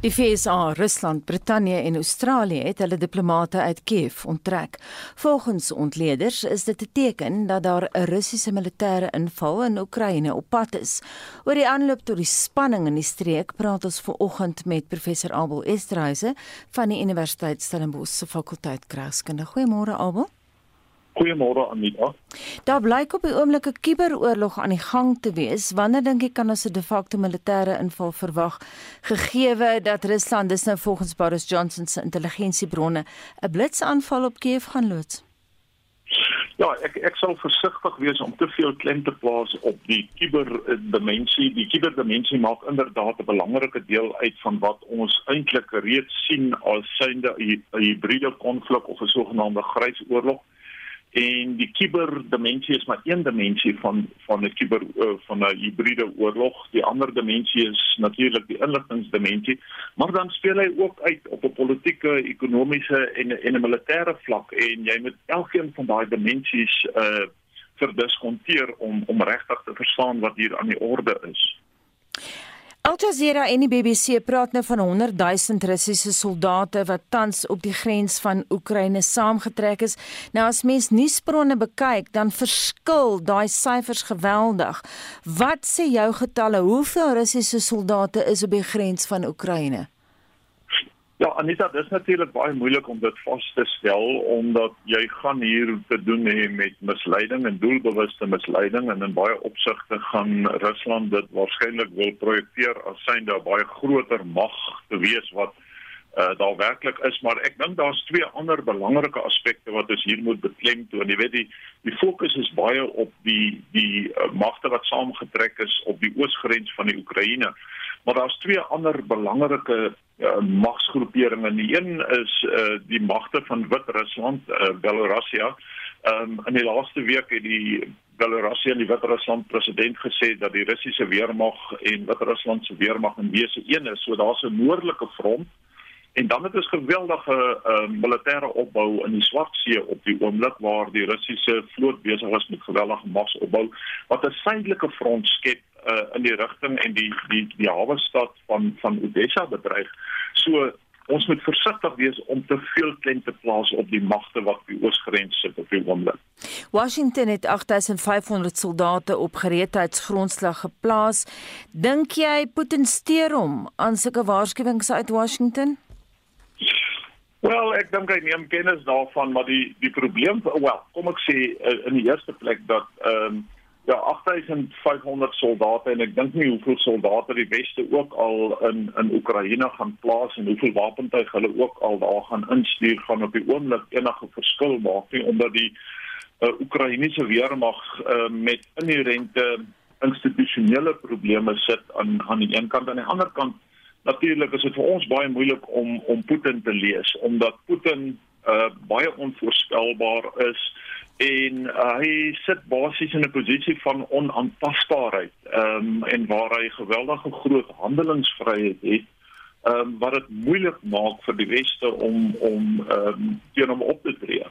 Die FSA, Rusland, Brittanje en Australië het hulle diplomate uit Kiev onttrek. Volgens ontleeders is dit 'n teken dat daar 'n Russiese militêre inval in Oekraïne op pad is. Oor die aanloop tot die spanning in die streek praat ons vanoggend met professor Abel Estreise van die Universiteit Stellenbosch se fakulteit Kraskunde. Goeiemôre Abel. Goeiemôre Anita. Daar blyk op die oomblik 'n kuberoorlog aan die gang te wees. Wanneer dink jy kan ons 'n de facto militêre inval verwag gegee dat Rusland dis nou volgens Boris Johnson se intelligensiebronne 'n blitsaanval op Kiev gaan loods? Ja, ek ek sal versigtig wees om te veel klem te plaas op die kuberdimensie. Die kuberdimensie maak inderdaad 'n belangrike deel uit van wat ons eintlik reeds sien as synde 'n hybride konflik of 'n sogenaamde grys oorlog en die kiberdimensie is maar een dimensie van van 'n kiber uh, van 'n hibriede oorlog. Die ander dimensie is natuurlik die inligtingdimensie, maar dan speel hy ook uit op 'n politieke, ekonomiese en en 'n militêre vlak en jy moet elkeen van daai dimensies uh verdiskonteer om om regtig te verstaan wat hier aan die orde is. Al Jazeera en die BBC praat nou van 100 000 Russiese soldate wat tans op die grens van Oekraïne saamgetrek is. Nou as mens nuusbronne bekyk, dan verskil daai syfers geweldig. Wat sê jou getalle? Hoeveel Russiese soldate is op die grens van Oekraïne? Ja, Anita, dit is natuurlik baie moeilik om dit vas te stel omdat jy gaan hier te doen hê met misleiding en doelbewuste misleiding en in baie opsigte gaan Rusland dit waarskynlik wil projekteer as synde 'n baie groter mag te wees wat uh, daar werklik is, maar ek dink daar's twee ander belangrike aspekte wat ons hier moet beklemtoon. Jy weet die die fokus is baie op die die uh, magte wat saamgetrek is op die oosgrens van die Oekraïne. Maar daar's twee ander belangrike uh, magsgroeperinge. Die een is uh, die magte van Wit-Rusland, uh, Belarusia. Ehm um, in die laaste week het die Belarusia en die Wit-Rusland president gesê dat die Russiese weermag en Wit-Rusland se weermag in wese een is. So daar's 'n noordelike front En dan het ons geweldige uh, militêre opbou in die Swartsee op die oomblik waar die Russiese vloot besig is met geweldige magsopbou wat 'n suidelike front skep uh, in die rigting en die die die hawe stad van van Odessa bedreig. So ons moet versigtig wees om te veel klem te plaas op die magte wat by oosgrens sit op die oomblik. Washington het 8500 soldate op gereedheidsgrondslag geplaas. Dink jy Putin steur hom aan sulke waarskuwings uit Washington? Wel, ek dink hy neem kennis daarvan, maar die die probleem, wel, kom ek sê uh, in die eerste plek dat ehm um, ja 8500 soldate en ek dink nie hoeveel soldate die weste ook al in in Oekraïne gaan plaas en hoeveel wapentuig hulle ook al daar gaan instuur gaan op die oomblik enige verskil maak nie omdat die uh, Oekraïense weermag uh, met inherente institusionele probleme sit aan aan die een kant. En aan die ander kant natuurlik is dit vir ons baie moeilik om om Putin te lees omdat Putin uh, baie onvoorspelbaar is en uh, hy sit basies in 'n posisie van onaantastbaarheid ehm um, en waar hy geweldige groot handelingsvryheid het ehm um, wat dit moeilik maak vir die weste om om ehm um, teen hom op te tree.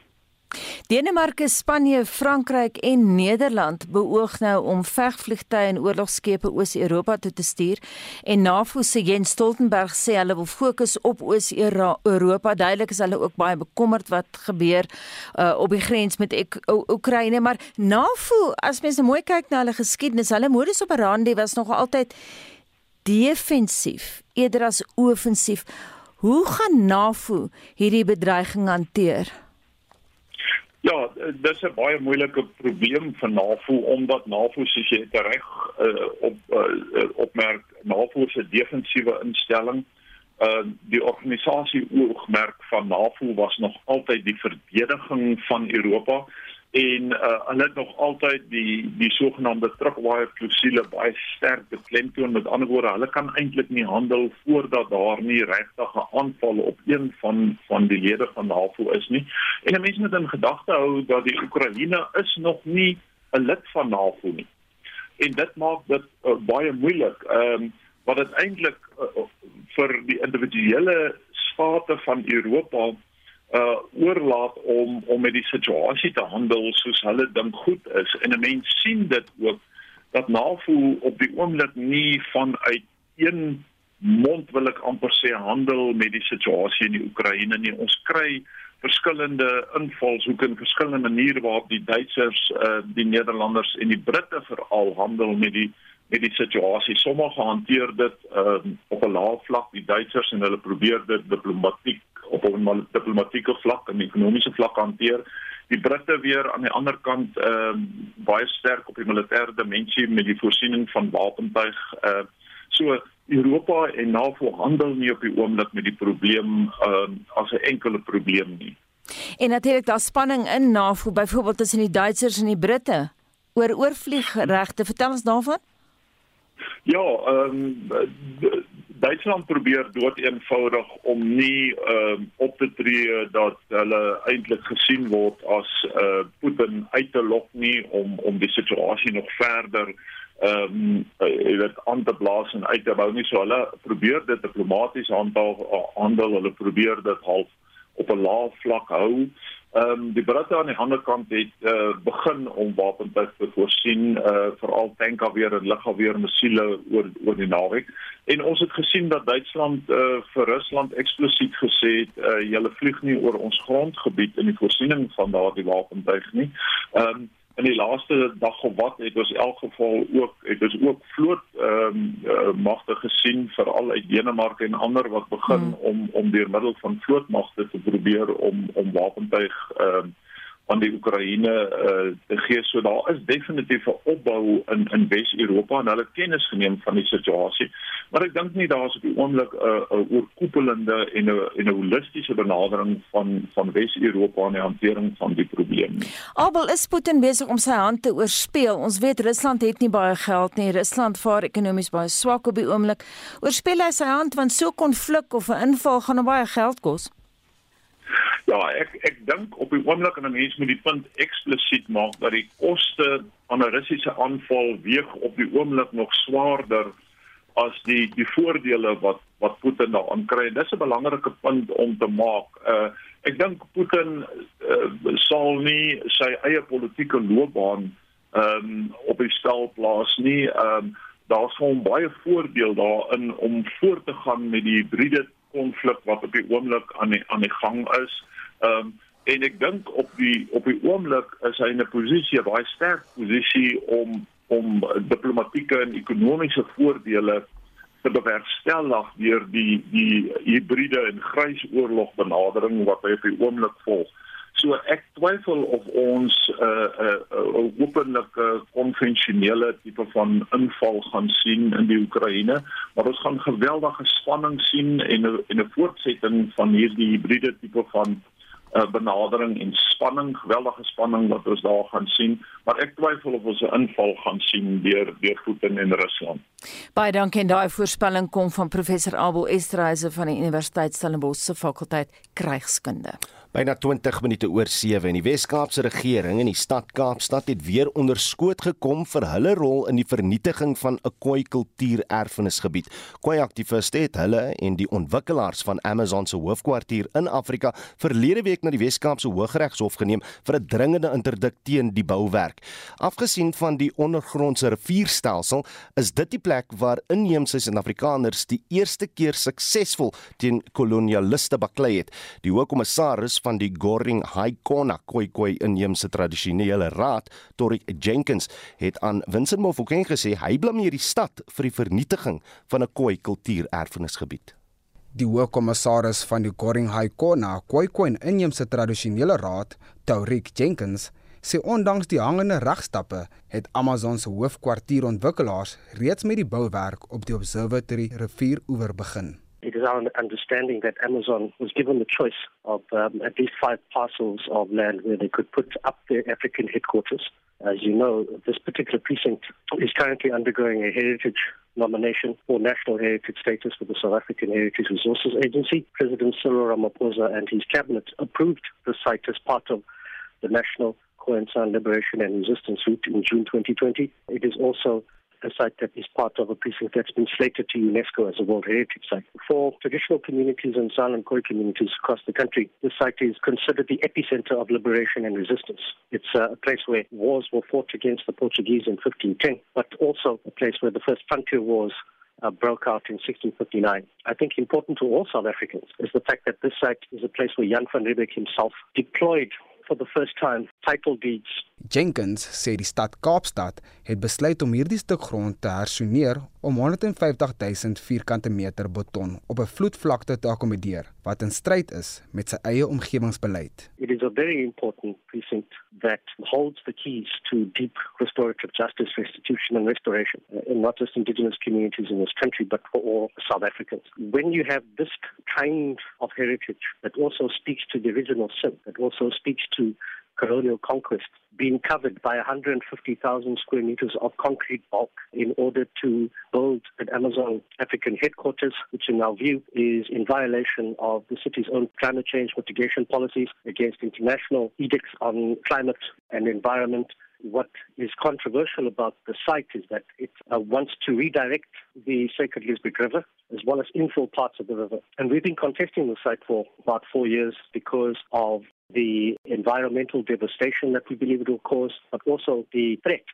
Denemarke, Spanje, Frankryk en Nederland beoog nou om vegvliegtuie en oorlogskepe oos-Europa toe te stuur en NAVO se Jens Stoltenberg sê hulle wil fokus op oos-Europa. Duidelik is hulle ook baie bekommerd wat gebeur uh, op die grens met Oekraïne, maar NAVO, as mens nou mooi kyk na hulle geskiedenis, hulle modus operandi was nog altyd defensief eerder as offensief. Hoe gaan NAVO hierdie bedreiging hanteer? Ja, dis 'n baie moeilike probleem vir NAVO omdat NAVO soos jy reg uh, op uh, opmerk, NAVO se defensiewe instelling, uh, die organisasie oogmerk van NAVO was nog altyd die verdediging van Europa en uh, hulle het nog altyd die die sogenaamde trugwire klousule baie sterk beklemtoon. Met ander woorde hulle kan eintlik nie handel voordat daar nie regtig 'n aanval op een van van die lede van NAVO is nie. En mense moet in gedagte hou dat die Oekraïne is nog nie 'n lid van NAVO nie. En dit maak dit uh, baie moeilik. Ehm um, wat dit eintlik uh, vir die individuele state van Europa uh oorlaat om om met die situasie te handel soos hulle dink goed is en 'n mens sien dit ook dat NAVO op die oomblik nie vanuit een mond wil ek amper sê handel met die situasie in die Oekraïne nie. Ons kry verskillende invalshoeke en verskillende maniere waarop die Duitsers, uh, die Nederlanders en die Britte veral handel met die met die situasie. Sommige hanteer dit uh, op 'n lae vlak, die Duitsers en hulle probeer dit diplomatiek op 'n diplomatieke vlak en ekonomiese vlak hanteer. Die Britte weer aan die ander kant ehm uh, baie sterk op die militêre dimensie met die voorsiening van wapentuig. Uh, so Europa en NAVO handel nie op die oomblik met die probleem uh, as 'n enkele probleem nie. En natuurlik daar spanning in NAVO byvoorbeeld tussen die Duitsers en die Britte oor oorvliegregte. Vertel ons daarvan. Ja, ehm um, Duitsland probeer dood eenvoudig om nie ehm um, op te tree dat hulle eintlik gesien word as eh uh, Putin uit te lok nie om om die situasie nog verder ehm um, jy weet aan te blaas en uit te bou nie so hulle probeer dit diplomaties handel handel hulle probeer dit half op 'n lae vlak hou. Ehm um, die Britte aan die ander kant het uh, begin om wapentuig te voorsien, uh, veral tankafweer en lugafweer missiele oor oor die naweek. En ons het gesien dat Duitsland uh, vir Rusland eksplisiet gesê het, uh, julle vlieg nie oor ons grondgebied in die voorsiening van daardie wapentuig nie. Ehm um, in die laaste dag of wat het ons in elk geval ook het ons ook vloot ehm um, uh, magte gesien veral uit Denemarke en ander wat begin hmm. om om deur middel van vlootmagte te probeer om om wapentuig ehm um, aan die Oekraïne uh, gee. So daar is definitief 'n opbou in in Wes-Europa en hulle kennis geneem van die situasie. Maar ek dink nie daar is op die oomblik 'n uh, 'n oorkoepelende en 'n en 'n holistiese benadering van van Wes-Europa aan die hantering van die probleem nie. Abel is Putin besig om sy hand te oorspeel. Ons weet Rusland het nie baie geld nie. Rusland vaar ekonomies baie swak op die oomblik. Oorspeel hy sy hand want so konflik of 'n inval gaan hom baie geld kos. Ja, ek ek dink op die oomblik en 'n mens moet die punt eksplisiet maak dat die koste van 'n Russiese aanval weeg op die oomblik nog swaarder as die die voordele wat wat Putin daar aankry. Dis 'n belangrike punt om te maak. Uh ek dink Putin uh, sal nie sy eie politieke loopbaan ehm um, op die stel plaas nie. Ehm um, daar's hom baie voordeel daarin om voort te gaan met die hybride konflik wat op die oomblik aan die aan die gang is. Ehm um, en ek dink op die op die oomblik is hy in 'n posisie, 'n baie sterk posisie om om diplomatieke en ekonomiese voordele te bewerkstellig deur die die hibride en grysoorlog benadering wat hy op die oomblik volg. So ek twyfel of ons 'n uh, 'n uh, uh, openlike konvensionele tipe van inval gaan sien in die Oekraïne, maar ons gaan geweldige spanning sien en en 'n voortsetting van hierdie hibriede tipe van uh, benadering en spanning, geweldige spanning wat ons daar gaan sien, maar ek twyfel of ons 'n inval gaan sien deur deur Putin en Rusland. Baie dankie en daai voorspelling kom van professor Abel Esterhuise van die Universiteit Stellenbosch se fakulteit krygskunde. Byna 20 minute oor 7 en die Wes-Kaapse regering en die stad Kaapstad het weer onder skoot gekom vir hulle rol in die vernietiging van 'n Khoi kultuurerfenisgebied. Khoi aktiviste het hulle en die ontwikkelaars van Amazon se hoofkwartier in Afrika verlede week na die Wes-Kaapse Hooggeregshof geneem vir 'n dringende interdik teen die bouwerk. Afgesien van die ondergrondse rivierstelsel, is dit die plek waar inheemse Suid-Afrikaners die eerste keer suksesvol teen kolonialiste baklei het. Die hoofkommissaris van die Goring High Kona Khoikhoi inheemse tradisionele raad, Torik Jenkins, het aan Vincent Mofokeng gesê hy blameer die stad vir die vernietiging van 'n Khoi kultuurerfenisgebied. Die hoofkommissaris van die Goring High Kona Khoikhoi inheemse tradisionele raad, Torik Jenkins, sê ondanks die hangende regstappe het Amazon se hoofkwartierontwikkelaars reeds met die bouwerk op die Observatory rivieroewer begin. It is our understanding that Amazon was given the choice of um, at least five parcels of land where they could put up their African headquarters. As you know, this particular precinct is currently undergoing a heritage nomination for national heritage status with the South African Heritage Resources Agency. President Cyril Ramaphosa and his cabinet approved the site as part of the National Khoisan Liberation and Resistance Route in June 2020. It is also a site that is part of a precinct that's been slated to UNESCO as a World Heritage Site. For traditional communities and silent Khoi communities across the country, this site is considered the epicenter of liberation and resistance. It's uh, a place where wars were fought against the Portuguese in 1510, but also a place where the first frontier wars uh, broke out in 1659. I think important to all South Africans is the fact that this site is a place where Jan van Riebeeck himself deployed for the first time title deeds. Jenkins sê die stad Kaapstad het besluit om hierdie stuk grond te hersoneer om 150 000 vierkante meter beton op 'n vloedvlakte te akkommodeer wat in stryd is met sy eie omgewingsbeleid. It is a very important precinct that holds the keys to deep restorative justice, restitution and restoration uh, in not just indigenous communities in this country but for all South Africans. When you have this kind of heritage that also speaks to the original sin, that also speaks to colonial conquest being covered by 150,000 square meters of concrete bulk in order to build an Amazon African headquarters, which in our view is in violation of the city's own climate change mitigation policies against international edicts on climate and environment. What is controversial about the site is that it uh, wants to redirect the Sacred Lisbeth River as well as infill parts of the river. And we've been contesting the site for about four years because of the environmental devastation that we believe it will cause, but also the threat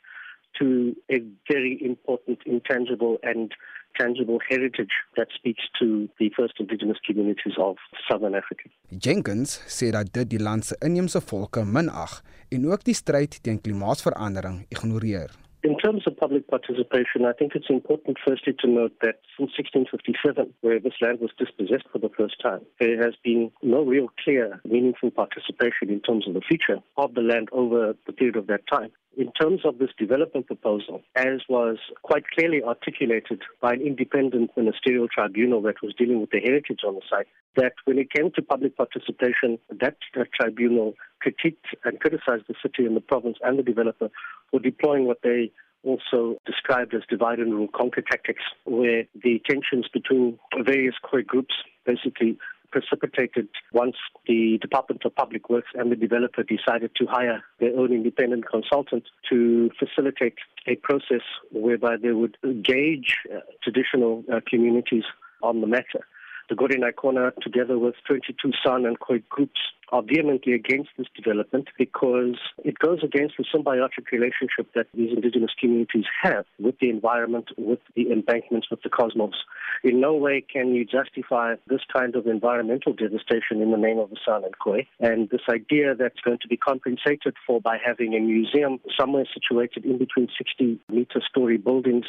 to a very important intangible and tangible heritage that speaks to the first indigenous communities of southern Africa. Jenkins sê dat dit die land se inheemse volke minag en ook die stryd teen klimaatsverandering ignoreer. In terms of public participation, I think it's important firstly to note that since 1657, where this land was dispossessed for the first time, there has been no real clear, meaningful participation in terms of the future of the land over the period of that time. In terms of this development proposal, as was quite clearly articulated by an independent ministerial tribunal that was dealing with the heritage on the site, that when it came to public participation, that, that tribunal critiqued and criticized the city and the province and the developer for deploying what they also described as divide and rule conquer tactics, where the tensions between various core groups basically precipitated once the Department of Public Works and the developer decided to hire their own independent consultant to facilitate a process whereby they would engage uh, traditional uh, communities on the matter. The Gorinai Corner, together with 22 San and Khoi groups, are vehemently against this development because it goes against the symbiotic relationship that these indigenous communities have with the environment, with the embankments, with the cosmos. In no way can you justify this kind of environmental devastation in the name of the San and Khoi. And this idea that's going to be compensated for by having a museum somewhere situated in between 60 meter story buildings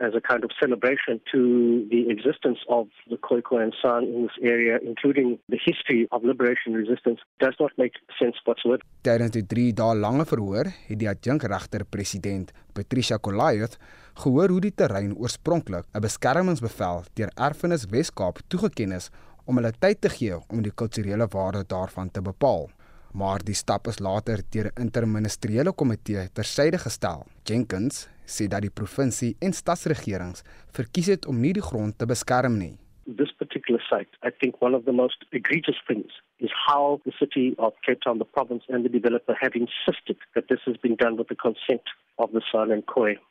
as a kind of celebration to the existence of the Khoikhoi and San in this area, including the history of liberation resistance, does not make sense whatsoever. Tydens die 3 dae lange verhoor het die adjunkregter president Patricia Kolaev gehoor hoe die terrein oorspronklik 'n beskermingsbevel deur Erfenis Wes-Kaap toegeken is om hulle tyd te gee om die kulturele waarde daarvan te bepaal maar die stap is later deur 'n interministeriële komitee tersyde gestel. Jenkins sê dat die provinsie en stadsregerings verkies het om nie die grond te beskerm nie. This particular site, I think one of the most egregious things is how the city of Cape Town, the province, and the developer have insisted that this has been done with the consent of the San and.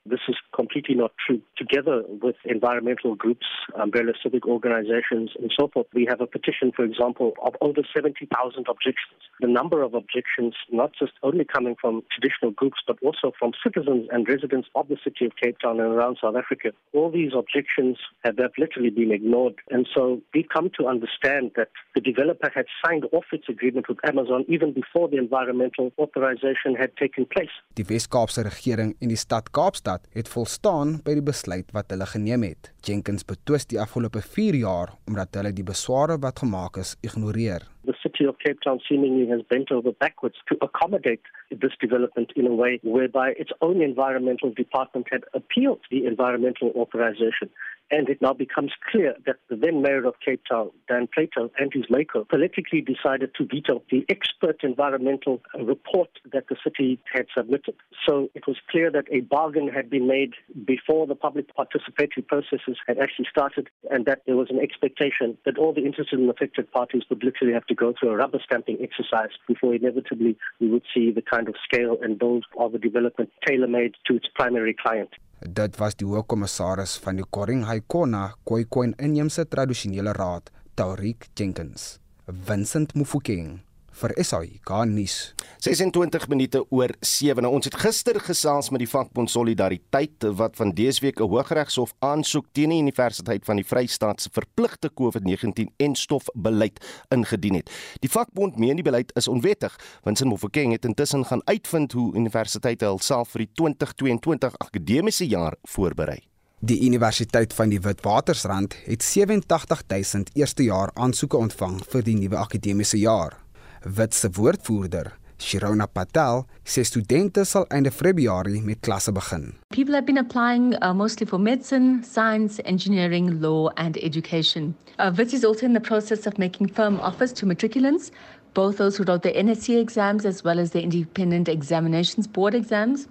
This is completely not true. Together with environmental groups, umbrella civic organizations, and so forth, we have a petition, for example, of over 70,000 objections. The number of objections, not just only coming from traditional groups, but also from citizens and residents of the city of Cape Town and around South Africa. All these objections have, have literally been ignored. And so we've come to understand that the developer had signed off its agreement with Amazon even before the environmental authorization had taken place. Die Wes-Kaapse regering en die stad Kaapstad het volstaan by die besluit wat hulle geneem het. Jenkins betwis die afgelope 4 jaar omdat hulle die besware wat gemaak is ignoreer. The city of Cape Town seemingly has bent over backwards to accommodate this development in a way whereby its own environmental department had appealed the environmental authorization and it now becomes clear that the then mayor of Cape Town, Dan Plato, and his maker politically decided to veto the expert environmental uh, report that the city had submitted. So it was clear that a bargain had been made before the public participatory processes had actually started, and that there was an expectation that all the interested and affected parties would literally have to go through a rubber stamping exercise before inevitably we would see the kind of scale and build of a development tailor made to its primary client. Dit was die hoofkommissaris van die Koring Haikona Khoikhoi Inheemse Tradisionele Raad, Taurik Jenkins. Vincent Mufokeng vir SAIK nuus. 26 minute oor 7. Nou, ons het gister gesels met die vakbond Solidariteit wat van dese week 'n Hooggeregshof aansoek teen die Universiteit van die Vrystaat se verpligte COVID-19 en stofbeleid ingedien het. Die vakbond meen die beleid is onwettig, want Sin Mofokeng het intussen gaan uitvind hoe universiteite hulself vir die 2022 akademiese jaar voorberei. Die Universiteit van die Witwatersrand het 87000 eerstejaar aansoeke ontvang vir die nuwe akademiese jaar. Wit se woordvoerder, Shirona Patel sê studente sal einde Februarie met klasse begin. People have been applying uh, mostly for medicine, science, engineering, law and education. Uh, WITS is also in the process of making firm offers to matriculants, both those who wrote the NSC exams as well as the Independent Examinations Board exams.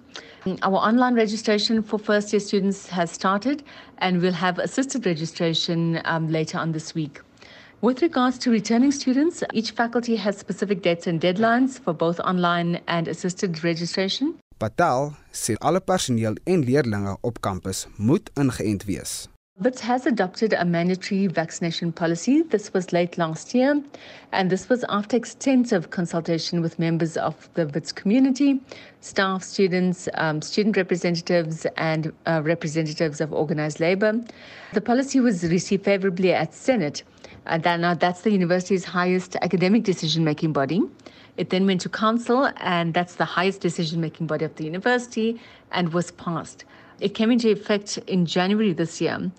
Our online registration for first year students has started and we'll have assisted registration um, later on this week. With regards to returning students, each faculty has specific dates and deadlines for both online and assisted registration. Patel sê alle personeel en leerders op kampus moet ingeënt wees. WITS has adopted a mandatory vaccination policy. This was late last year, and this was after extensive consultation with members of the WITS community, staff, students, um, student representatives, and uh, representatives of organized labor. The policy was received favorably at Senate. Uh, that, now, that's the university's highest academic decision making body. It then went to council, and that's the highest decision making body of the university, and was passed. It came into effect in January this year,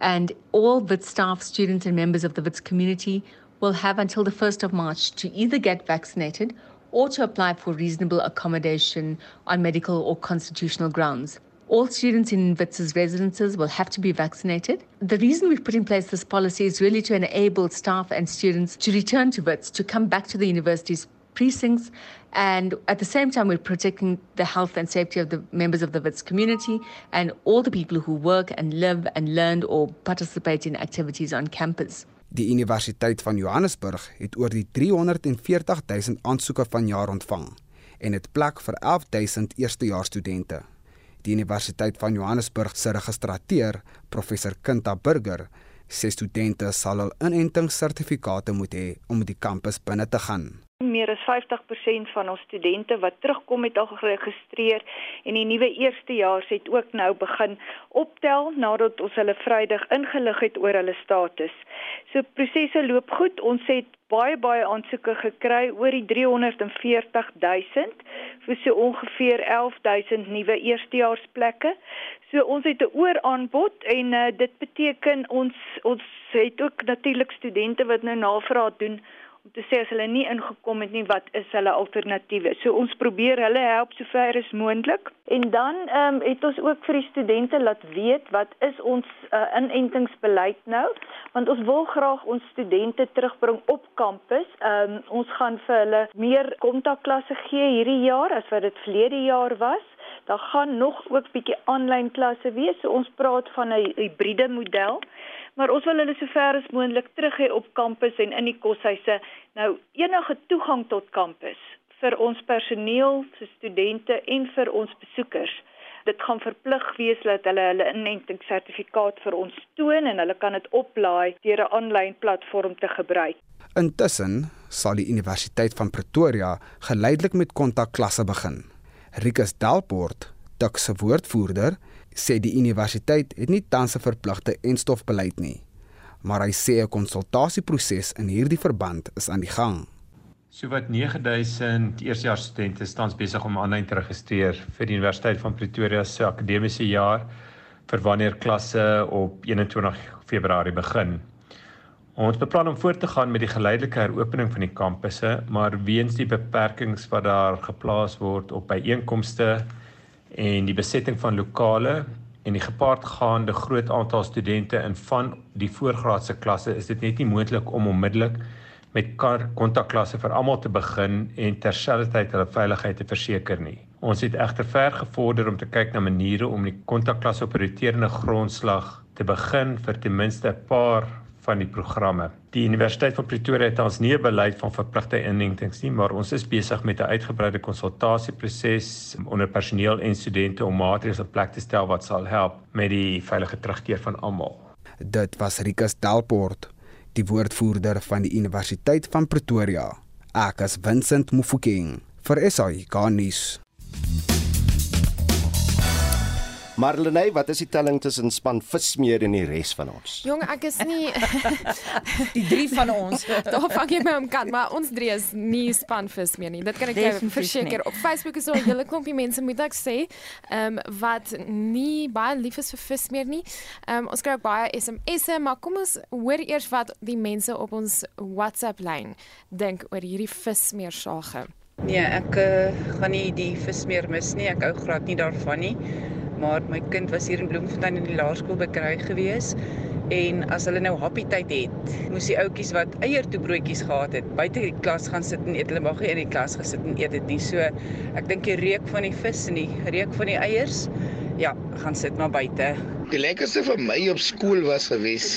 and all WITS staff, students, and members of the WITS community will have until the 1st of March to either get vaccinated or to apply for reasonable accommodation on medical or constitutional grounds. All students in WITS's residences will have to be vaccinated. The reason we've put in place this policy is really to enable staff and students to return to WITS, to come back to the university's precincts. And at the same time, we're protecting the health and safety of the members of the WITS community and all the people who work and live and learn or participate in activities on campus. Die Universiteit van Johannesburg het oor die 340 000 aansoeke vanjaar ontvang en het plek vir 11 000 eerstejaarsstudente. Die Universiteit van Johannesburg se registrateur, professor Kinta Burger, sê studente sal hul inentingssertifikate moet hê om die kampus binne te gaan. Meer as 50% van ons studente wat terugkom het al geregistreer en die nuwe eerstejaars het ook nou begin optel nadat ons hulle Vrydag ingelig het oor hulle status. So prosesse loop goed. Ons het baie baie aansoeke gekry oor die 340 000 vir so ongeveer 11 000 nuwe eerstejaarsplekke. So ons het 'n ooraanbod en uh, dit beteken ons ons het ook natuurlik studente wat nou navraag doen om te sê as hulle nie ingekom het nie wat is hulle alternatiewe. So ons probeer hulle help sover as moontlik. En dan ehm um, het ons ook vir die studente laat weet wat is ons uh, inentingsbeleid nou want ons wil graag ons studente terugbring op kampus. Ehm um, ons gaan vir hulle meer kontakklasse gee hierdie jaar as wat dit verlede jaar was. Daar gaan nog ook bietjie aanlyn klasse wees. So ons praat van 'n hibriede model maar ons wil hulle sover as moontlik terug hê op kampus en in die koshuise. Nou enige toegang tot kampus vir ons personeel, vir studente en vir ons besoekers. Dit gaan verplig wees dat hulle hulle inentingssertifikaat vir ons toon en hulle kan dit oplaai deur 'n aanlyn platform te gebruik. Intussen sal die Universiteit van Pretoria geleidelik met kontakklasse begin. Rikus Dalport, Tuk se woordvoerder, sê die universiteit het nie tans 'n verpligte enstofbeleid nie, maar hy sê 'n konsultasieproses in hierdie verband is aan die gang. Sowat 9000 eerstejaars studente tans besig om aanlyn te registreer vir die Universiteit van Pretoria se akademiese jaar vir wanneer klasse op 21 Februarie begin. Ons beplan om voort te gaan met die geleidelike heropening van die kampusse, maar weens die beperkings wat daar geplaas word op byeenkomste en die besetting van lokale en die gepaardgaande groot aantal studente in van die voorgraadse klasse is dit net nie moontlik om onmiddellik met kontakklasse vir almal te begin en terselfdertyd hulle veiligheid te verseker nie. Ons het egter ver gevorder om te kyk na maniere om die kontakklasse op 'n roterende grondslag te begin vir ten minste 'n paar van die programme. Die Universiteit van Pretoria het ons nie 'n beleid van verpligte inentings nie, maar ons is besig met 'n uitgebreide konsultasieproses onder personeel en studente om maatreëls op plek te stel wat sal help met die veilige terugkeer van almal. Dit was Rikus Delport, die woordvoerder van die Universiteit van Pretoria. Ek is Vincent Mufokeng vir SAI Garnis. Marlenae, wat is die telling tussen span vismeer en die res van ons? Jong, ek is nie die drie van ons. Daar vang jy my om kant, maar ons drie is nie span vismeer nie. Dit kan ek jou verseker. Op Facebook is daar 'n hele klompie mense moet ek sê, ehm um, wat nie baie lief is vir vismeer nie. Ehm um, ons kry ook baie SMS'e, maar kom ons hoor eers wat die mense op ons WhatsApp lyn dink oor hierdie vismeer sake. Nee, ek uh, gaan nie die vismeer mis nie. Ek hou glad nie daarvan nie maar my kind was hier in Bloemfontein in die laerskool bekry gewees en as hulle nou happy tyd het, moes die ouetjies wat eiertoebroodjies gehad het, buite die klas gaan sit en eet. Hulle mag nie in die klas gesit en eet dit nie. So ek dink die reuk van die vis en die reuk van die eiers, ja, gaan sit maar buite. Die lekkerste vir my op skool was gewees.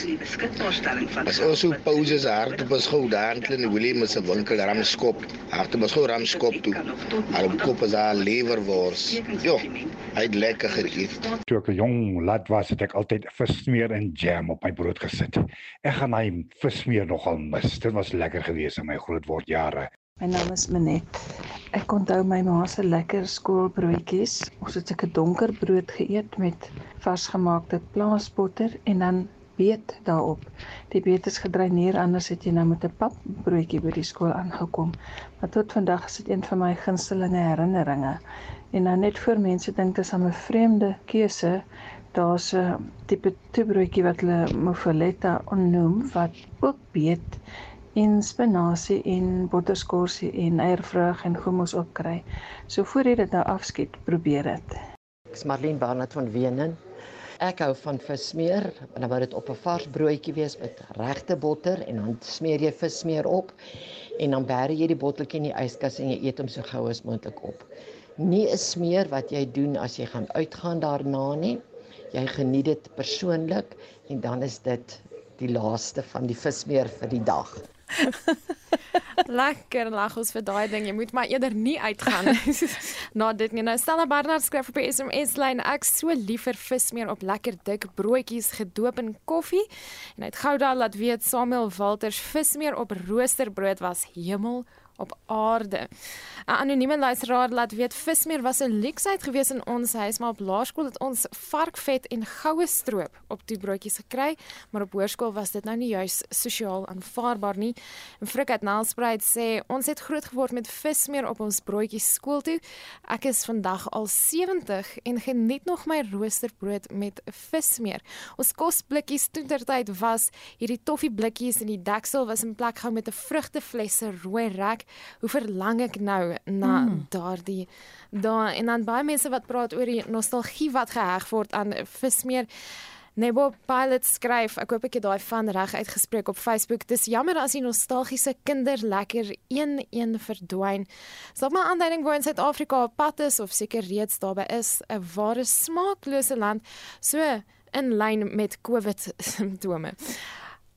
As ons so pauses hard op ons gou daar in Willem se winkel ramskop. Hard op ons gou ramskop toe. Al op kop as al lewerwors. Jo, hy het lekker geëet. Toe ek 'n jong lad was, het ek altyd vissmeer en jam op my brood gesit. Ek gaan my vissmeer nogal mis. Dit was lekker geweest in my grootword jare. My naam is Manet. Ek onthou my ma se lekker skoolbroodjies. Ons het seker donker brood geëet met varsgemaakte plaasbotter en dan beet daarop. Die beet is gedreineer anders het jy nou met 'n papbroodjie by die skool aangekom. Maar tot vandag is dit een van my gunsteling herinneringe. En nou net vir mense dink dit is 'n vreemde keuse. Daar's 'n tipe toebroodjie wat hulle mofoletta onnoem wat ook beet en spinasie en botterskorsie en eiervrug en hummus ook kry. So voor jy dit nou afskiet, probeer dit. Ek's Marlene Barnard van Wenen. Ek hou van vismeer, en dan moet dit op 'n vars broodjie wees met regte botter en dan smeer jy vismeer op en dan berg jy die botteltjie in die yskas en jy eet hom so gou as moontlik op. Nie 'n smeer wat jy doen as jy gaan uitgaan daarna nie. Jy geniet dit persoonlik en dan is dit die laaste van die vismeer vir die dag. Lekker lag ons vir daai ding. Jy moet maar eerder nie uitgaan na dit nie. Nou Stella Barnard skryf op SMS lyn ek so liever vismeer op lekker dik broodjies gedoop in koffie. En hy het gou daar laat weet Samuel Walters vismeer op roosterbrood was hemel op aarde. 'n Anonieme luisteraar laat weet vismeer was 'n leksheid gewees in ons huis, maar op laerskool het ons varkvet en goue stroop op die broodjies gekry, maar op hoërskool was dit nou nie juis sosiaal aanvaarbaar nie. En Frik het Nelspreid sê ons het groot geword met vismeer op ons broodjies skool toe. Ek is vandag al 70 en geniet nog my roosterbrood met vismeer. Ons kosblikkies toentertyd was hierdie toffie blikkies en die deksel was in plek gehou met 'n vrugteflesse rooi rek hoe verlang ek nou na mm. daardie daar en dan baie mense wat praat oor die nostalgie wat geheg word aan vismeer Nebo Pilot skryf, ek hoop ek het daai van reg uitgespreek op Facebook. Dis jammer as die nostalgiese kinder lekker een een verdwyn. Sal maar aanduiding waar in Suid-Afrika op pad is of seker reeds daarby is, 'n ware smaaklose land, so in lyn met COVID simptome.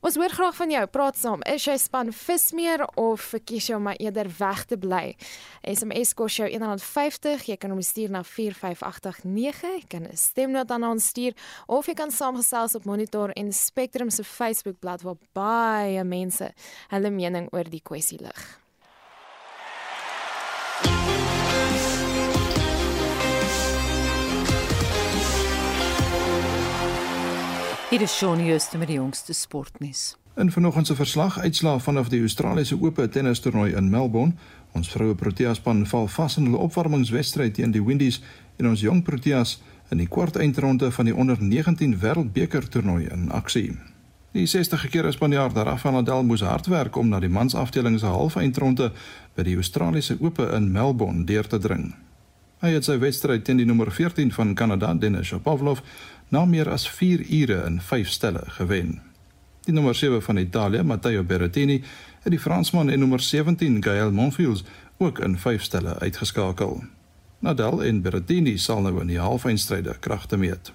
Ons hoor graag van jou. Praat saam. Is jy span vismeer of kies jy om maar eerder weg te bly? SMS kos jou R1.50. Jy kan hom stuur na 45889. Jy kan 'n stemnota aan ons stuur of jy kan saamgesels op Monitor en Spectrum se Facebookblad waar baie mense hulle mening oor die kwessie lig. Hier is Shaun Jooste met die jongste sportnuus. In vanoggend se verslag uitslae vanaf die Australiese Ope tennistoernooi in Melbourne. Ons vroue Protea span val vas in hulle opwarmingswedstryd teen die Windies en ons jong Proteas in die kwart eindronde van die onder 19 wêreldbeker toernooi in aksie. Die 60 keer Spanjaard Rafael Nadal moes hard werk om na die mansafdeling se halve eindronde by die Australiese Ope in Melbourne deur te dring. Hy het sy wedstryd teen die nommer 14 van Kanada, Denis Shapovalov, na meer as 4 ure in 5 stelle gewen. Die nommer 7 van Italië, Matteo Berrettini, het die Fransman en nommer 17 Gaël Monfils ook in 5 stelle uitgeskakel. Nadal en Berrettini sal nou in die halfeindstryde kragte meet.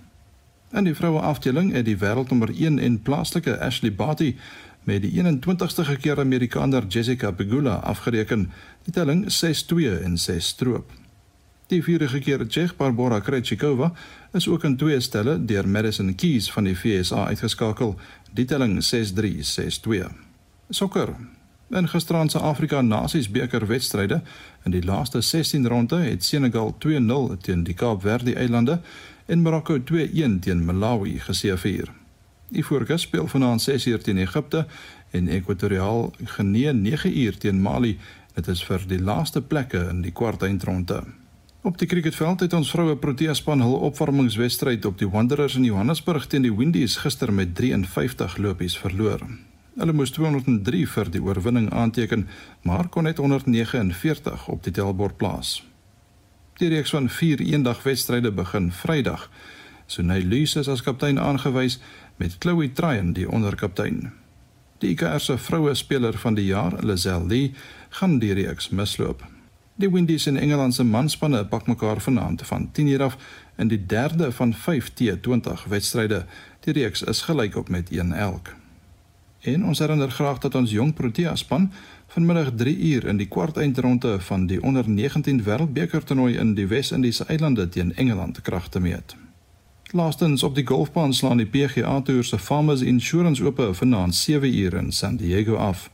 In die vroue afdeling het die wêreldnommer 1 en plaaslike Ashley Barty met die 21ste gekeer Amerikaner Jessica Pegula afgereken, die telling 6-2 en 6 stroop. Die vierige keer Tsjech Barbora Krejcikova is ook in twee stelle deur Madison Keys van die FSA uitgeskakel, die telling 6-3, 6-2. Sokker. In gisteraand se Afrika Nasies beker wedstryde in die laaste 16 ronde het Senegal 2-0 teen die Kaapverde eilande en Marokko 2-1 teen Malawi geseëvier. Die voorges speel vanaand 6uur teen Egipte en Ekwatoriaal Genee 9uur teen Mali. Dit is vir die laaste plekke in die kwartfinale. Op die cricketveld het ons vroue Protea span hul opwarmingswedstryd op die Wanderers in Johannesburg teen die Windies gister met 53 lopies verloor. Hulle moes 203 vir die oorwinning aanteken, maar kon net 149 op die tellbord plaas. Die reeks van 4 eendagwedstryde begin Vrydag. Sunay Luce is as kaptein aangewys met Chloe Tryon die onderkaptein. Die IKR se vroue speler van die jaar, Lizelle Lee, gaan die reeks misloop. Die Windies en Engeland se manspanne pak mekaar vanaand van 10:00 af in die derde van 5 T20 wedstryde. Die reeks is gelyk op met 1 elk. En ons herinner graag dat ons jong Protea span vanmiddag 3 uur in die kwartfinale van die onder 19 wêreldbeker toernooi in die Wes-Indiese eilande teen Engeland kragte meet. Laastens op die golfbaan slaan die PGA Tour se Farmers Insurance Ope vanaand 7 uur in San Diego af.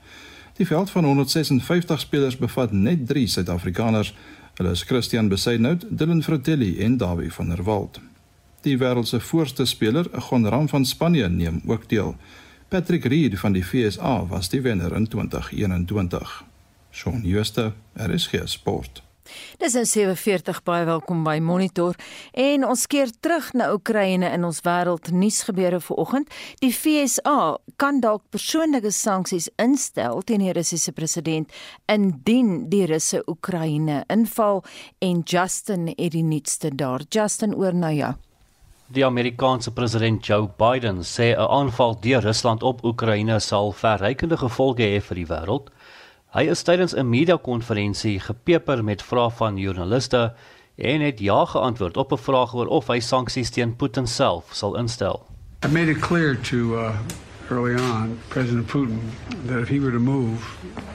Die veld van 156 spelers bevat net 3 Suid-Afrikaners. Hulle is Christian Besaidnout, Dylan Fratelli en Dawie van der Walt. Die wêreld se voorste speler, Gonram van Spanje, neem ook deel. Patrick Reed van die FSA was die wenner in 2021. Shaun Schuster, RSG Sport. Dis 'n 47 baie welkom by Monitor en ons keer terug na Oekraïne in ons wêreld nuusgebeure vanoggend. Die FSA kan dalk persoonlike sanksies instel teen die Russiese president indien die Russe Oekraïne inval en Justin het die nuutste daar. Justin oor na jou. Die Amerikaanse president Joe Biden sê 'n aanval deur Rusland op Oekraïne sal verrykende gevolge hê vir die wêreld. Hy is tydens 'n media-konferensie gepeper met vrae van joernaliste en het ja geantwoord op 'n vraag oor of hy sanksies teen Putin self sal instel. I made it clear to uh, early on President Putin that if he were to move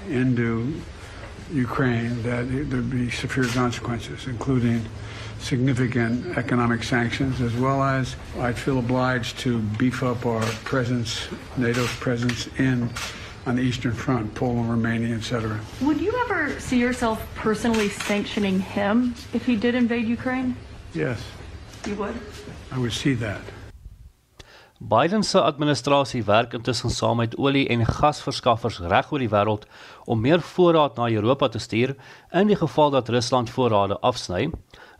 into Ukraine that there'd be severe consequences including significant economic sanctions as well as I'd feel obliged to beef up our presence NATO's presence in on the Eastern Front, Poland, Romania, etc. Would you ever see yourself personally sanctioning him if he did invade Ukraine? Yes. You would? I would see that. Biden se administrasie werk intussen saam met olie- en gasverskaffers reg oor die wêreld om meer voorraad na Europa te stuur in die geval dat Rusland voorrade afsny.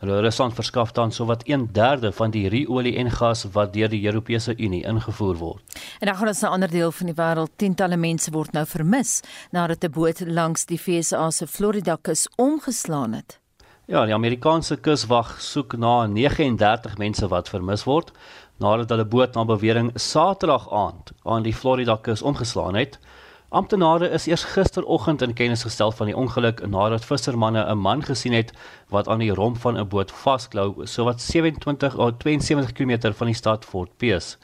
Rusland verskaf dan sowat 1/3 van die ruolie en gas wat deur die Europese Unie ingevoer word. En dan gaan ons na 'n ander deel van die wêreld. Tientalle mense word nou vermis nadat 'n boot langs die VSA se Florida kus omgeslaan het. Ja, die Amerikaanse kuswag soek na 39 mense wat vermis word nadat hulle boot na bewering Saterdag aand aan die Florida kus omgeslaan het. Amptenare is eers gisteroggend in kennis gestel van die ongeluk nadat vissermanne 'n man gesien het wat aan die romp van 'n boot vasklou sowat 27 of 72 km van die stad Fort Pierce.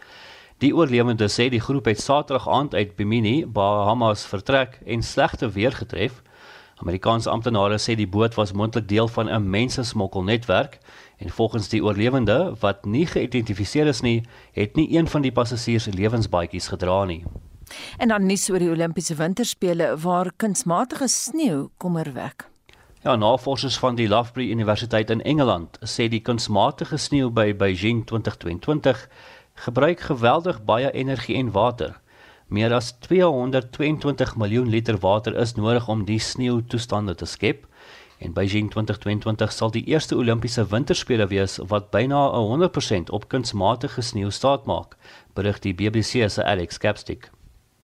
Die oorlewende sê die groep het Saterdag aand uit Bimini, Bahamas vertrek en slegte weer getref. Amerikaanse amptenare sê die boot was moontlik deel van 'n mensesmokkelnetwerk en volgens die oorlewende wat nie geïdentifiseer is nie, het nie een van die passasiers lewensbaadjies gedra nie. En dan nuus oor die Olimpiese Winterspele waar kunsmatige sneeu kommerwek. Ja, navorsers van die Loughborough Universiteit in Engeland sê die kunsmatige sneeu by Beijing 2022 gebruik geweldig baie energie en water. Meer as 222 miljoen liter water is nodig om die sneeutoestande te skep. En Beijing 2022 sal die eerste Olimpiese Winterspele wees wat byna 100% op kunsmatige sneeu staatmaak, berig die BBC se Alex Capstick.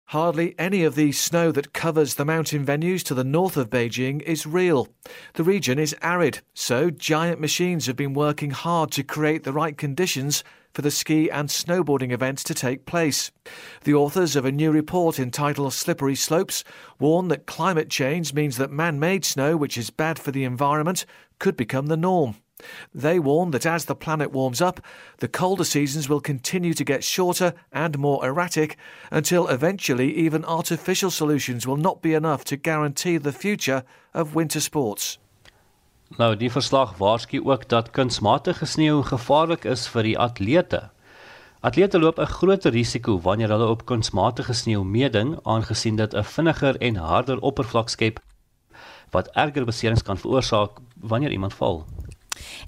Hardly any of the snow that covers the mountain venues to the north of Beijing is real. The region is arid, so giant machines have been working hard to create the right conditions for the ski and snowboarding events to take place. The authors of a new report entitled Slippery Slopes warn that climate change means that man made snow, which is bad for the environment, could become the norm. They warn that as the planet warms up, the colder seasons will continue to get shorter and more erratic until eventually even artificial solutions will not be enough to guarantee the future of winter sports. Nou, die verslag waarsku ook dat kunsmatige sneeu gevaarlik is vir die atlete. Atlete loop 'n groter risiko wanneer hulle op kunsmatige sneeu meeding, aangesien dit 'n vinniger en harder oppervlak skep wat erger beserings kan veroorsaak wanneer iemand val.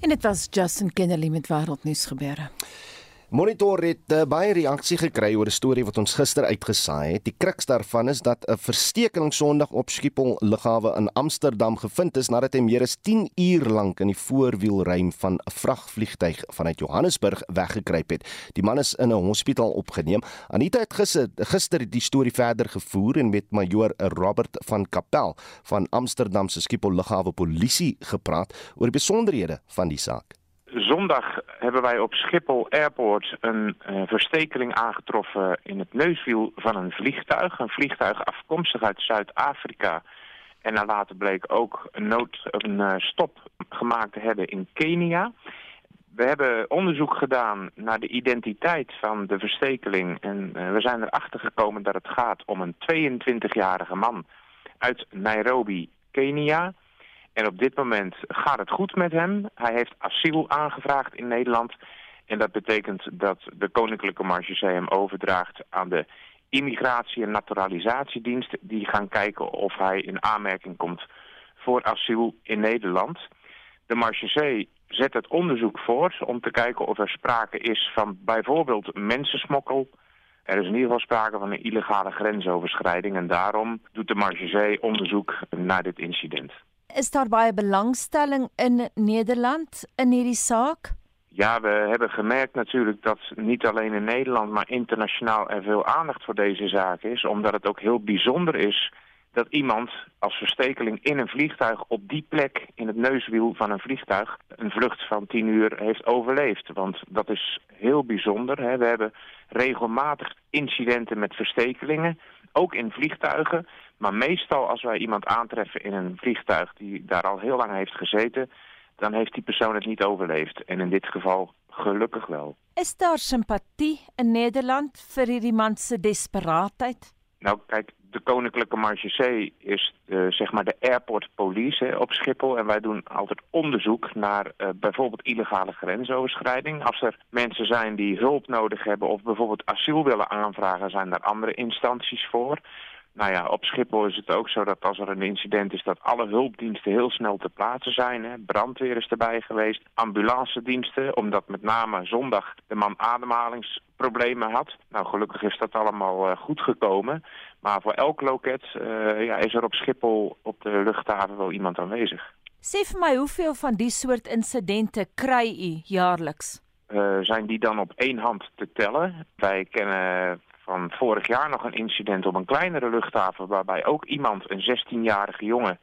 En dit was Justin Kennedy met wêreldnuus gebeure. Monitor het uh, baie reaksie gekry oor 'n storie wat ons gister uitgesaai het. Die kruks daarvan is dat 'n verstekeling Sondag op Schiphol lughawe in Amsterdam gevind is nadat hy meer as 10 uur lank in die voorwielruim van 'n vragvliegtuig vanuit Johannesburg weggekruip het. Die man is in 'n hospitaal opgeneem. Anita het gister gister die storie verder gevoer en met majoor Robert van Kapel van Amsterdam se Schiphol lughawe polisie gepraat oor die besonderhede van die saak. Zondag hebben wij op Schiphol Airport een uh, verstekeling aangetroffen in het neuswiel van een vliegtuig. Een vliegtuig afkomstig uit Zuid-Afrika. En naar later bleek ook een, nood, een uh, stop gemaakt te hebben in Kenia. We hebben onderzoek gedaan naar de identiteit van de verstekeling. En uh, we zijn erachter gekomen dat het gaat om een 22-jarige man uit Nairobi, Kenia... En op dit moment gaat het goed met hem. Hij heeft asiel aangevraagd in Nederland. En dat betekent dat de Koninklijke Marchesee hem overdraagt aan de Immigratie- en Naturalisatiedienst. Die gaan kijken of hij in aanmerking komt voor asiel in Nederland. De Marchesee zet het onderzoek voort om te kijken of er sprake is van bijvoorbeeld mensensmokkel... Er is in ieder geval sprake van een illegale grensoverschrijding en daarom doet de Marchesee onderzoek naar dit incident. Is daar baie belangstelling in Nederland in hierdie saak? Ja, we hebben gemerkt natuurlijk dat niet alleen in Nederland, maar internationaal er veel aandacht voor deze zaak is. Omdat het ook heel bijzonder is dat iemand als verstekeling in een vliegtuig op die plek in het neuswiel van een vliegtuig een vlucht van 10 uur heeft overleefd. Want dat is heel bijzonder. Hè. We hebben regelmatig incidenten met verstekelingen, ook in vliegtuigen. Maar meestal als wij iemand aantreffen in een vliegtuig die daar al heel lang heeft gezeten, dan heeft die persoon het niet overleefd. En in dit geval gelukkig wel. Is daar sympathie in Nederland vir hierdie man se desperaatheid? Nou kijk, de Koninklijke Marchesee is uh, zeg maar de airport police hè, op Schiphol. En wij doen altijd onderzoek naar uh, bijvoorbeeld illegale grensoverschrijding. Als er mensen zijn die hulp nodig hebben of bijvoorbeeld asiel willen aanvragen, zijn daar andere instanties voor. Nou ja, op Schiphol is het ook zo dat als er een incident is... dat alle hulpdiensten heel snel te plaatsen zijn. Hè. Brandweer is erbij geweest, ambulancediensten... omdat met name zondag de man ademhalingsproblemen had. Nou, gelukkig is dat allemaal uh, goed gekomen. Maar voor elk loket uh, ja, is er op Schiphol op de luchthaven wel iemand aanwezig. Sê vir my, hoeveel van die soort incidente kry u jaarliks? Uh, zijn die dan op één hand te tellen? Wij kennen van vorig jaar nog een incident op een kleinere luchthaven... waarbij ook iemand, een 16-jarige jongen,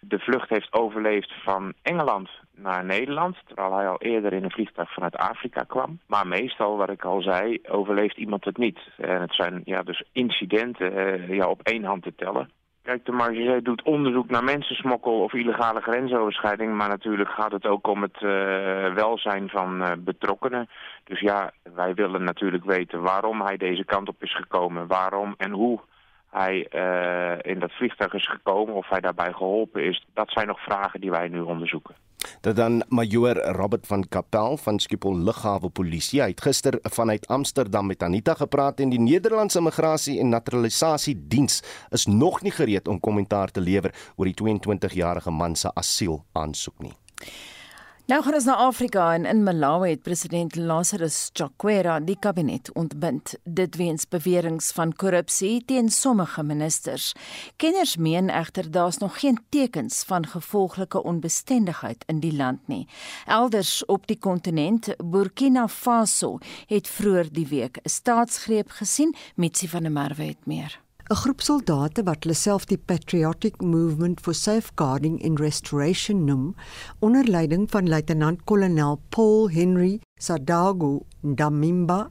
de vlucht heeft overleefd van Engeland naar Nederland... terwijl hij al eerder in een vliegtuig vanuit Afrika kwam. Maar meestal, wat ik al zei, overleeft iemand het niet. En het zijn ja, dus incidenten uh, ja, op één hand te tellen. Kijk, de Marge doet onderzoek naar mensensmokkel of illegale grensoverschrijding. Maar natuurlijk gaat het ook om het uh, welzijn van uh, betrokkenen. Dus ja, wij willen natuurlijk weten waarom hij deze kant op is gekomen. Waarom en hoe hij uh, in dat vliegtuig is gekomen, of hij daarbij geholpen is. Dat zijn nog vragen die wij nu onderzoeken. Dat dan majoor Robert van Kapel van Schiphol Lughawe Polisie het gister vanuit Amsterdam met Anita gepraat en die Nederlandse Immigrasie en Naturalisasie Diens is nog nie gereed om kommentaar te lewer oor die 22-jarige man se asiel aansoek nie. Nou gaan ons na Afrika en in Malawi het president Lazarus Chakwera die kabinet ontbind dit weens beweringe van korrupsie teen sommige ministers. Kenners meen egter daar's nog geen tekens van gevolglike onbestendigheid in die land nie. Elders op die kontinent, Burkina Faso, het vroeër die week 'n staatsgreep gesien, Mitsi van der Merwe het meer. 'n groep soldate wat hulle self die Patriotic Movement for Safeguarding and Restoration noem, onder leiding van luitenant-kolonel Paul Henry Sadagu Ndamimba,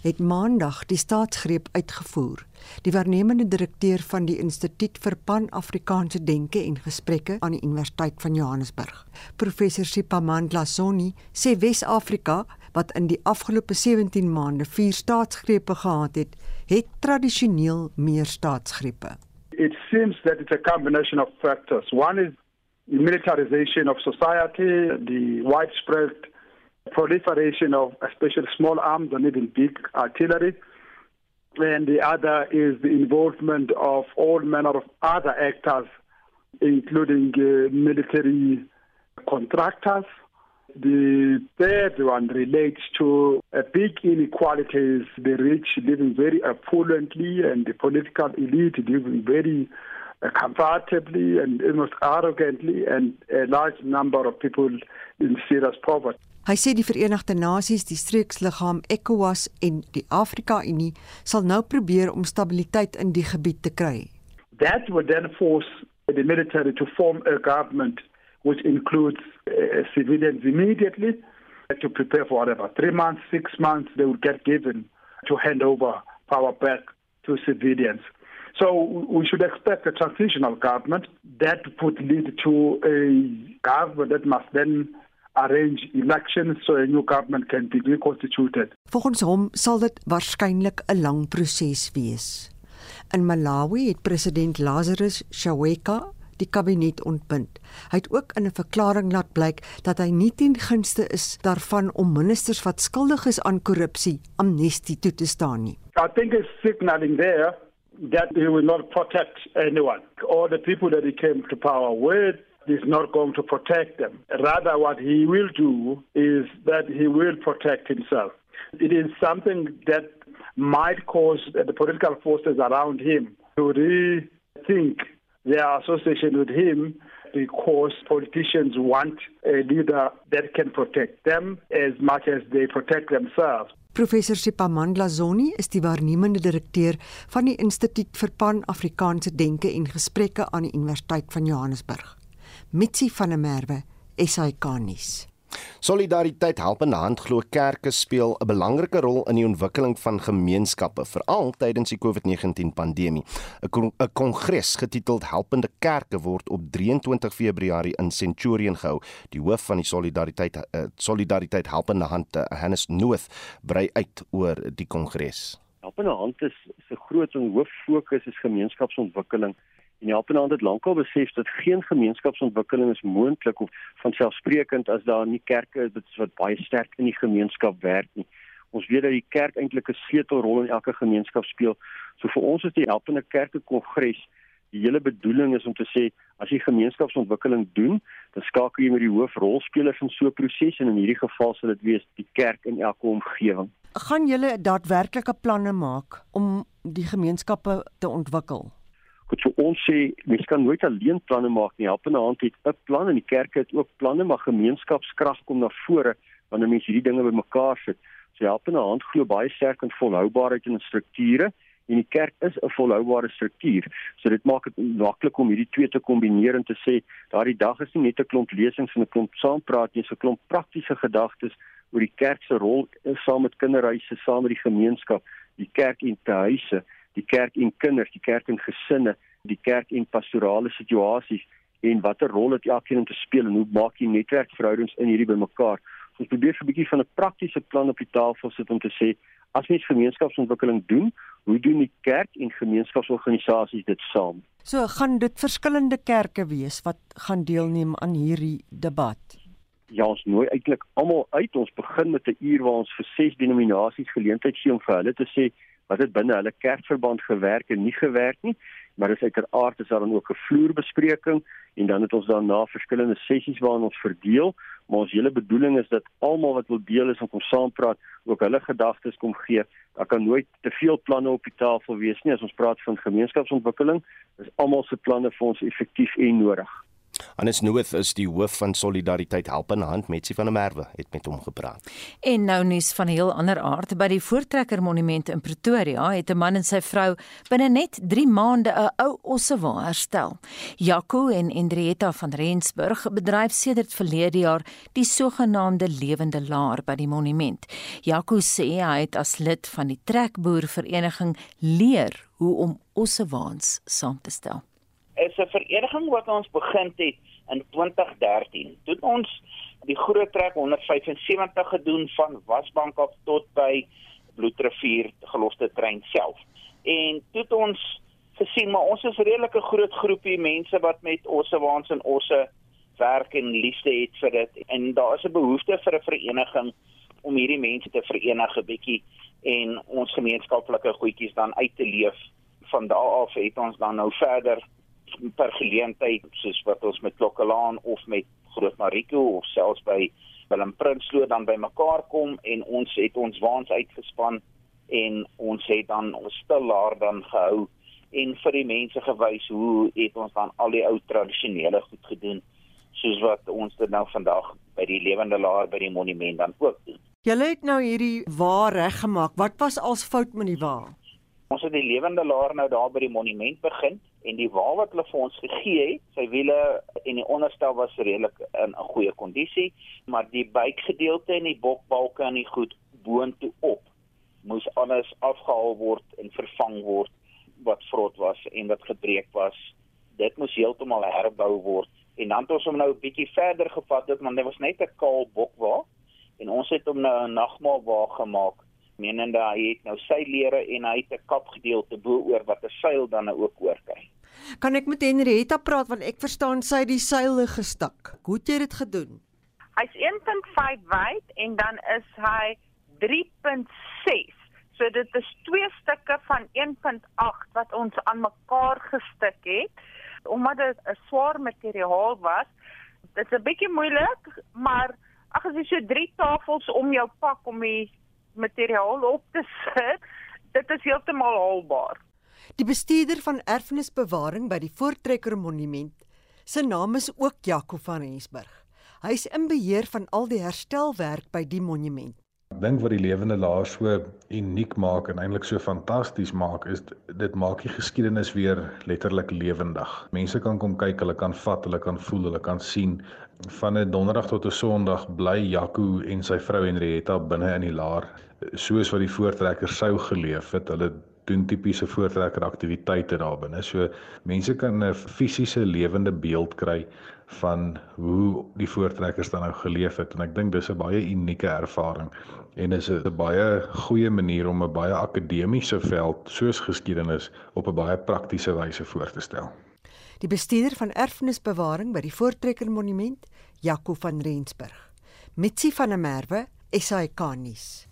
het maandag die staatsgreep uitgevoer. Die waarnemende direkteur van die Instituut vir Pan-Afrikaanse Denke en Gesprekke aan die Universiteit van Johannesburg, professor Sipamandla Soni, sê Wes-Afrika wat in die afgelope 17 maande vier staatsgrepe gehad het, het tradisioneel meer staatsgrepe. It seems that it's a combination of factors. One is the militarization of society, the widespread proliferation of especially small arms and even big artillery. And the other is the involvement of all manner of other actors, including uh, military contractors. The third one relates to a big inequalities, the rich living very opulently and the political elite living very uh, comfortably and almost arrogantly and a large number of people in serious poverty. Hy sê die Verenigde Nasies, die streeksliggaam ECOWAS en die Afrika Unie sal nou probeer om stabiliteit in die gebied te kry. That would then force the military to form a government which includes uh, civilians immediately to prepare for whatever. Three months, six months, they would get given to hand over power back to civilians. So we should expect a transitional government that would lead to a government that must then arrange elections so a new government can be reconstituted. Volgens hom sal dit waarskynlik 'n lang proses wees. In Malawi het president Lazarus Chakwera die kabinet ontbind. Hy het ook in 'n verklaring laat blyk dat hy nie ten gunste is daarvan om ministers wat skuldig is aan korrupsie amnestie toe te staan nie. I think it's signaling there that he will not protect anyone. All the people that he came to power with is not going to protect them. Rather, what he will do is that he will protect himself. It is something that might cause the political forces around him to rethink their association with him because politicians want a leader that can protect them as much as they protect themselves. Professor Sipamandla Zoni is die waarnemende direkteur van die Instituut vir Pan-Afrikaanse Denke en Gesprekke aan die Universiteit van Johannesburg. Mitsi van der Merwe, SAK nuus. Solidariteit help in hand glo kerke speel 'n belangrike rol in die ontwikkeling van gemeenskappe, veral tydens die COVID-19 pandemie. 'n Kongres getiteld Helpende Kerke word op 23 Februarie in Centurion gehou. Die hoof van die Solidariteit uh, Solidariteit Helpende Hand, uh, Hannes Nooth, brei uit oor die kongres. Helpende Hand is 'n groot en hoof fokus is gemeenskapsontwikkeling En die Alpenland het lankal besef dat geen gemeenskapsontwikkeling is moontlik of van selfsprekend as daar nie kerke is wat baie sterk in die gemeenskap werk nie. Ons weet dat die kerk eintlik 'n sleutelrol in elke gemeenskap speel. So vir ons is die Helpende Kerke Kongres die hele bedoeling is om te sê as jy gemeenskapsontwikkeling doen, dan skakel jy met die hoofrolspelers in so 'n proses en in hierdie geval sal dit wees die kerk in elke omgewing. Gaan julle daadwerklike planne maak om die gemeenskappe te ontwikkel? Goed, so ons sê mens kan nooit alleen planne maak nie. Helpende Hand het 'n plan en die kerk het ook planne, maar gemeenskapskrag kom na vore wanneer mense hierdie dinge bymekaar sit. So Helpende Hand glo baie sterk in volhoubaarheid en strukture en die kerk is 'n volhoubare struktuur. So dit maak dit maklik om hierdie twee te kombineer en te sê daardie dag is nie net 'n klomp lesings en 'n klomp saampraat nie, dis 'n klomp praktiese gedagtes oor die kerk se rol saam met kinderhuise, saam met die gemeenskap, die kerk en te huise die kerk en kinders, die kerk en gesinne, die kerk en pastorale situasies en watter rol het elkeen om te speel en hoe maak jy netwerkverhoudings in hierdie bymekaar? Ons probeer 'n bietjie van 'n praktiese plan op die tafel sit om te sê as mens gemeenskapsontwikkeling doen, hoe doen die kerk en gemeenskapsorganisasies dit saam? So gaan dit verskillende kerke wees wat gaan deelneem aan hierdie debat. Ja, ons nooi eintlik almal uit. Ons begin met 'n uur waar ons vir ses denominasies geleentheid gee om vir hulle te sê wat het binne hulle kerkverband gewerk en nie gewerk nie maar dis uiteraard is daar dan ook 'n vloerbespreking en dan het ons daarna verskillende sessies waarin ons verdeel maar ons hele bedoeling is dat almal wat wil deel is en kom saampraat ook hulle gedagtes kom gee. Daar kan nooit te veel planne op die tafel wees nie. As ons praat van gemeenskapsontwikkeling is almal se planne vir ons effektief en nodig Anis Nooth is die hoof van Solidariteit Help in Hand Metsi van der Merwe het met hom gepraat. En nou nuus van 'n heel ander aard by die Voortrekker Monument in Pretoria het 'n man en sy vrou binne net 3 maande 'n ou ossewa herstel. Jaco en Endrietta van Rensburg bedryf sedert verlede jaar die sogenaamde lewende laar by die monument. Jaco sê hy het as lid van die trekboervereniging leer hoe om ossewaans saam te stel is 'n vereniging wat ons begin het in 2013. Toe ons die groot trek 175 gedoen van Wasbank af tot by Bloedrivier geloste trein self. En toe ons gesien maar ons is 'n redelike groot groepie mense wat met osse waans en osse werk en liefde het vir dit en daar is 'n behoefte vir 'n vereniging om hierdie mense te verenig 'n bietjie en ons gemeenskaplike goedjies dan uit te leef. Van daardie af het ons dan nou verder per geleentheid soos wat ons met Klokkelaan of met Groot Mariko of selfs by Willem Prinsloo dan bymekaar kom en ons het ons waans uitgespan en ons het dan ons stillaar dan gehou en vir die mense gewys hoe het ons dan al die ou tradisionele goed gedoen soos wat ons dit nou vandag by die lewende laar by die monument dan ook doen. Julle het nou hierdie wa reggemaak. Wat was als fout met die wa? Ons het die lewende laar nou daar by die monument begin en die wa wat hulle vir ons gegee het, sy wiele en die onderstel was redelik in 'n goeie kondisie, maar die buikgedeelte en die bokbalke en die goed boontoe op moes alles afgehaal word en vervang word wat vrot was en wat gebreek was. Dit moes heeltemal herbou word en dan het ons hom nou 'n bietjie verder gevat het want dit was net 'n kaal bokwa en ons het hom nou 'n nagmaalwa gemaak menende hy het nou sy lere en hy het 'n kapgedeelte bo-oor wat 'n seil dan nou ook oor kry. Kan ek met Henrietta praat want ek verstaan sy het die seile gestak. Hoe het jy dit gedoen? Hy's 1.5 wyd en dan is hy 3.6. So dit is twee stukke van 1.8 wat ons aan mekaar gestik het omdat dit 'n swaar materiaal was. Dit is 'n bietjie moeilik, maar ag as jy so drie tafels om jou pak om die materiaal op te sit, dit is heeltemal haalbaar. Die bestuurder van erfenisbewaring by die Voortrekker Monument, sy naam is ook Jaco van Rensburg. Hy is in beheer van al die herstelwerk by die monument. Dink wat die lewende laar so uniek maak en eintlik so fantasties maak is dit maak die geskiedenis weer letterlik lewendig. Mense kan kom kyk, hulle kan vat, hulle kan voel, hulle kan sien. Van 'n donderdag tot 'n sonderdag bly Jaco en sy vrou Henrietta binne in die laar soos wat die voortrekkers sou geleef het. Hulle doen tipiese voortrekker aktiwiteite daar binne. So mense kan 'n fisiese lewende beeld kry van hoe die voortrekkers dan nou geleef het en ek dink dis 'n baie unieke ervaring en is 'n baie goeie manier om 'n baie akademiese veld soos geskiedenis op 'n baie praktiese wyse voor te stel. Die bestuurder van erfenisbewaring by die Voortrekker Monument, Jaco van Rensburg. Mitsi van der Merwe, SAK nuus.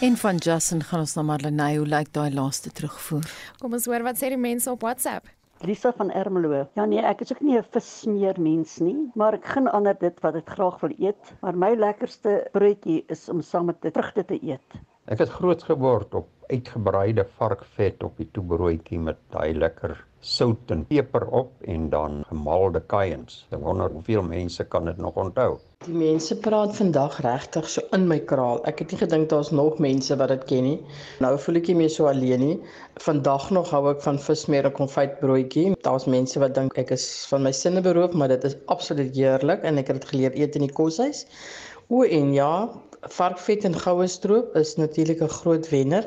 En van Justin gaan ons na Marlenae hoe lyk daai laaste terugvoer. Kom ons hoor wat sê die mense op WhatsApp. Lisa van Ermelo. Ja nee, ek is ook nie 'n vissmeer mens nie, maar ek gun ander dit wat ek graag wil eet, maar my lekkerste broodjie is om saam met vrugte te eet. Ek het groot geword op uitgebraaide varkvet op die toebroodjie met daai lekker sout en peper op en dan gemaalde kaiens. Ek wonder hoeveel mense kan dit nog onthou. Die mense praat vandag regtig so in my kraal. Ek het nie gedink daar's nog mense wat dit ken nie. Nou voel ek nie meer so alleen nie. Vandag nog hou ek van vismeer en konfytbroodjie. Daar's mense wat dink ek is van my sinne beroof, maar dit is absoluut heerlik en ek het dit geleer eet in die koshuis. O en ja, varkvet en goue stroop is natuurlik 'n groot wenner.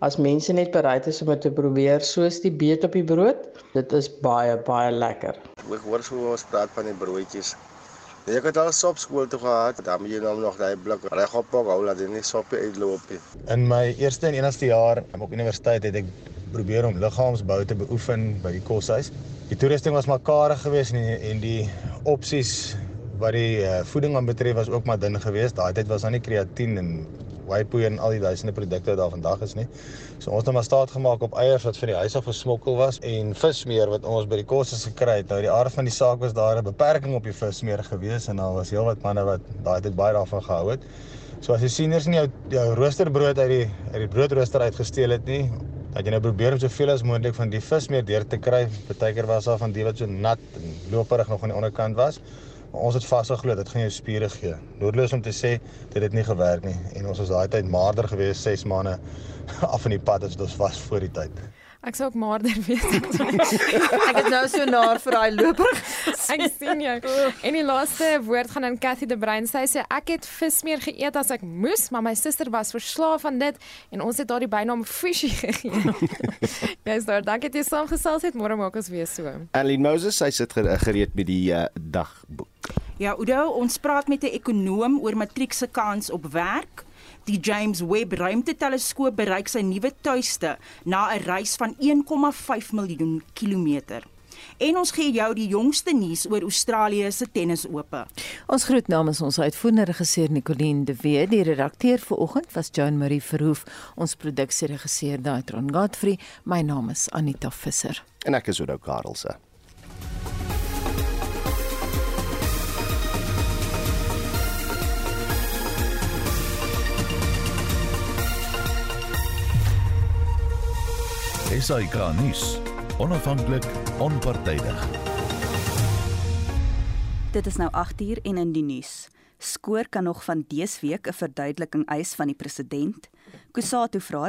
As mense net bereid is om dit te probeer soos die beet op die brood, dit is baie baie lekker. Ek hoor so ons praat van die broodjies. Ek het al sop skool toe gehad, dan moet jy nou nog daai blik reg op hou laat dit nie sop uitloop nie. In my eerste en enigste jaar op universiteit het ek probeer om liggaamsbou te beoefen by die koshuis. Die toerusting was mekaar geweest en die, en die opsies wat die uh, voeding aan betref was ook maar dun geweest. Daai tyd was daar nie kreatien en whey en al die duisende produkte wat daar vandag is nie. So ons het maar staat gemaak op eiers wat vir die huis af gesmokkel was en vismeer wat ons by die kos het gekry. Nou die aard van die saak was daar 'n beperking op die vismeer gewees en daar was heelwat manne wat daai tyd baie daarvan gehou het. So as jy sien eers nie jou, jou roosterbrood uit die uit die broodrooster uitgesteel het nie, dat jy nou probeer om soveel as moontlik van die vismeer deur te kry. Partykeer was daar van die wat so nat en loperig nog aan die onderkant was. Maar ons het vasgeglo dit gaan jou spiere gee. Noodloos om te sê dit het nie gewerk nie en ons was daai tyd maarder gewees 6 maande af in die pad as dit was voor die tyd. Ek sou ook maarder wees. ek het nou so naar vir daai loper. ek sien jou. En die laaste woord gaan aan Cathy de Bruin. Sy sê ek het vismeer geëet as ek moes, maar my suster was verslaaf aan dit en ons het haar die bynaam Fishy gegee. Jy's daar. Dankie dat jy saamgesels het. Môre maak ons weer so. Aline Moses, sy sit gereed met die uh, dagboek. Ja, Oudo, ons praat met 'n ekonoom oor matriek se kans op werk. Die James Webb Ruimteteleskoop bereik sy nuwe tuiste na 'n reis van 1,5 miljoen kilometer. En ons gee jou die jongste nuus oor Australië se tennisope. Ons groet namens ons uitvoerende regisseur Nicoline de Wee, die redakteur vir oggend was Joan Marie Verhoef, ons produksieregisseur Daitron Godfrey, my naam is Anita Visser en ek is Oudo Karelse. SAK nuus. Onafhanklik, onpartydig. Dit is nou 8uur en in die nuus. Skoor kan nog van dese week 'n verduideliking eis van die president. Kusatu vra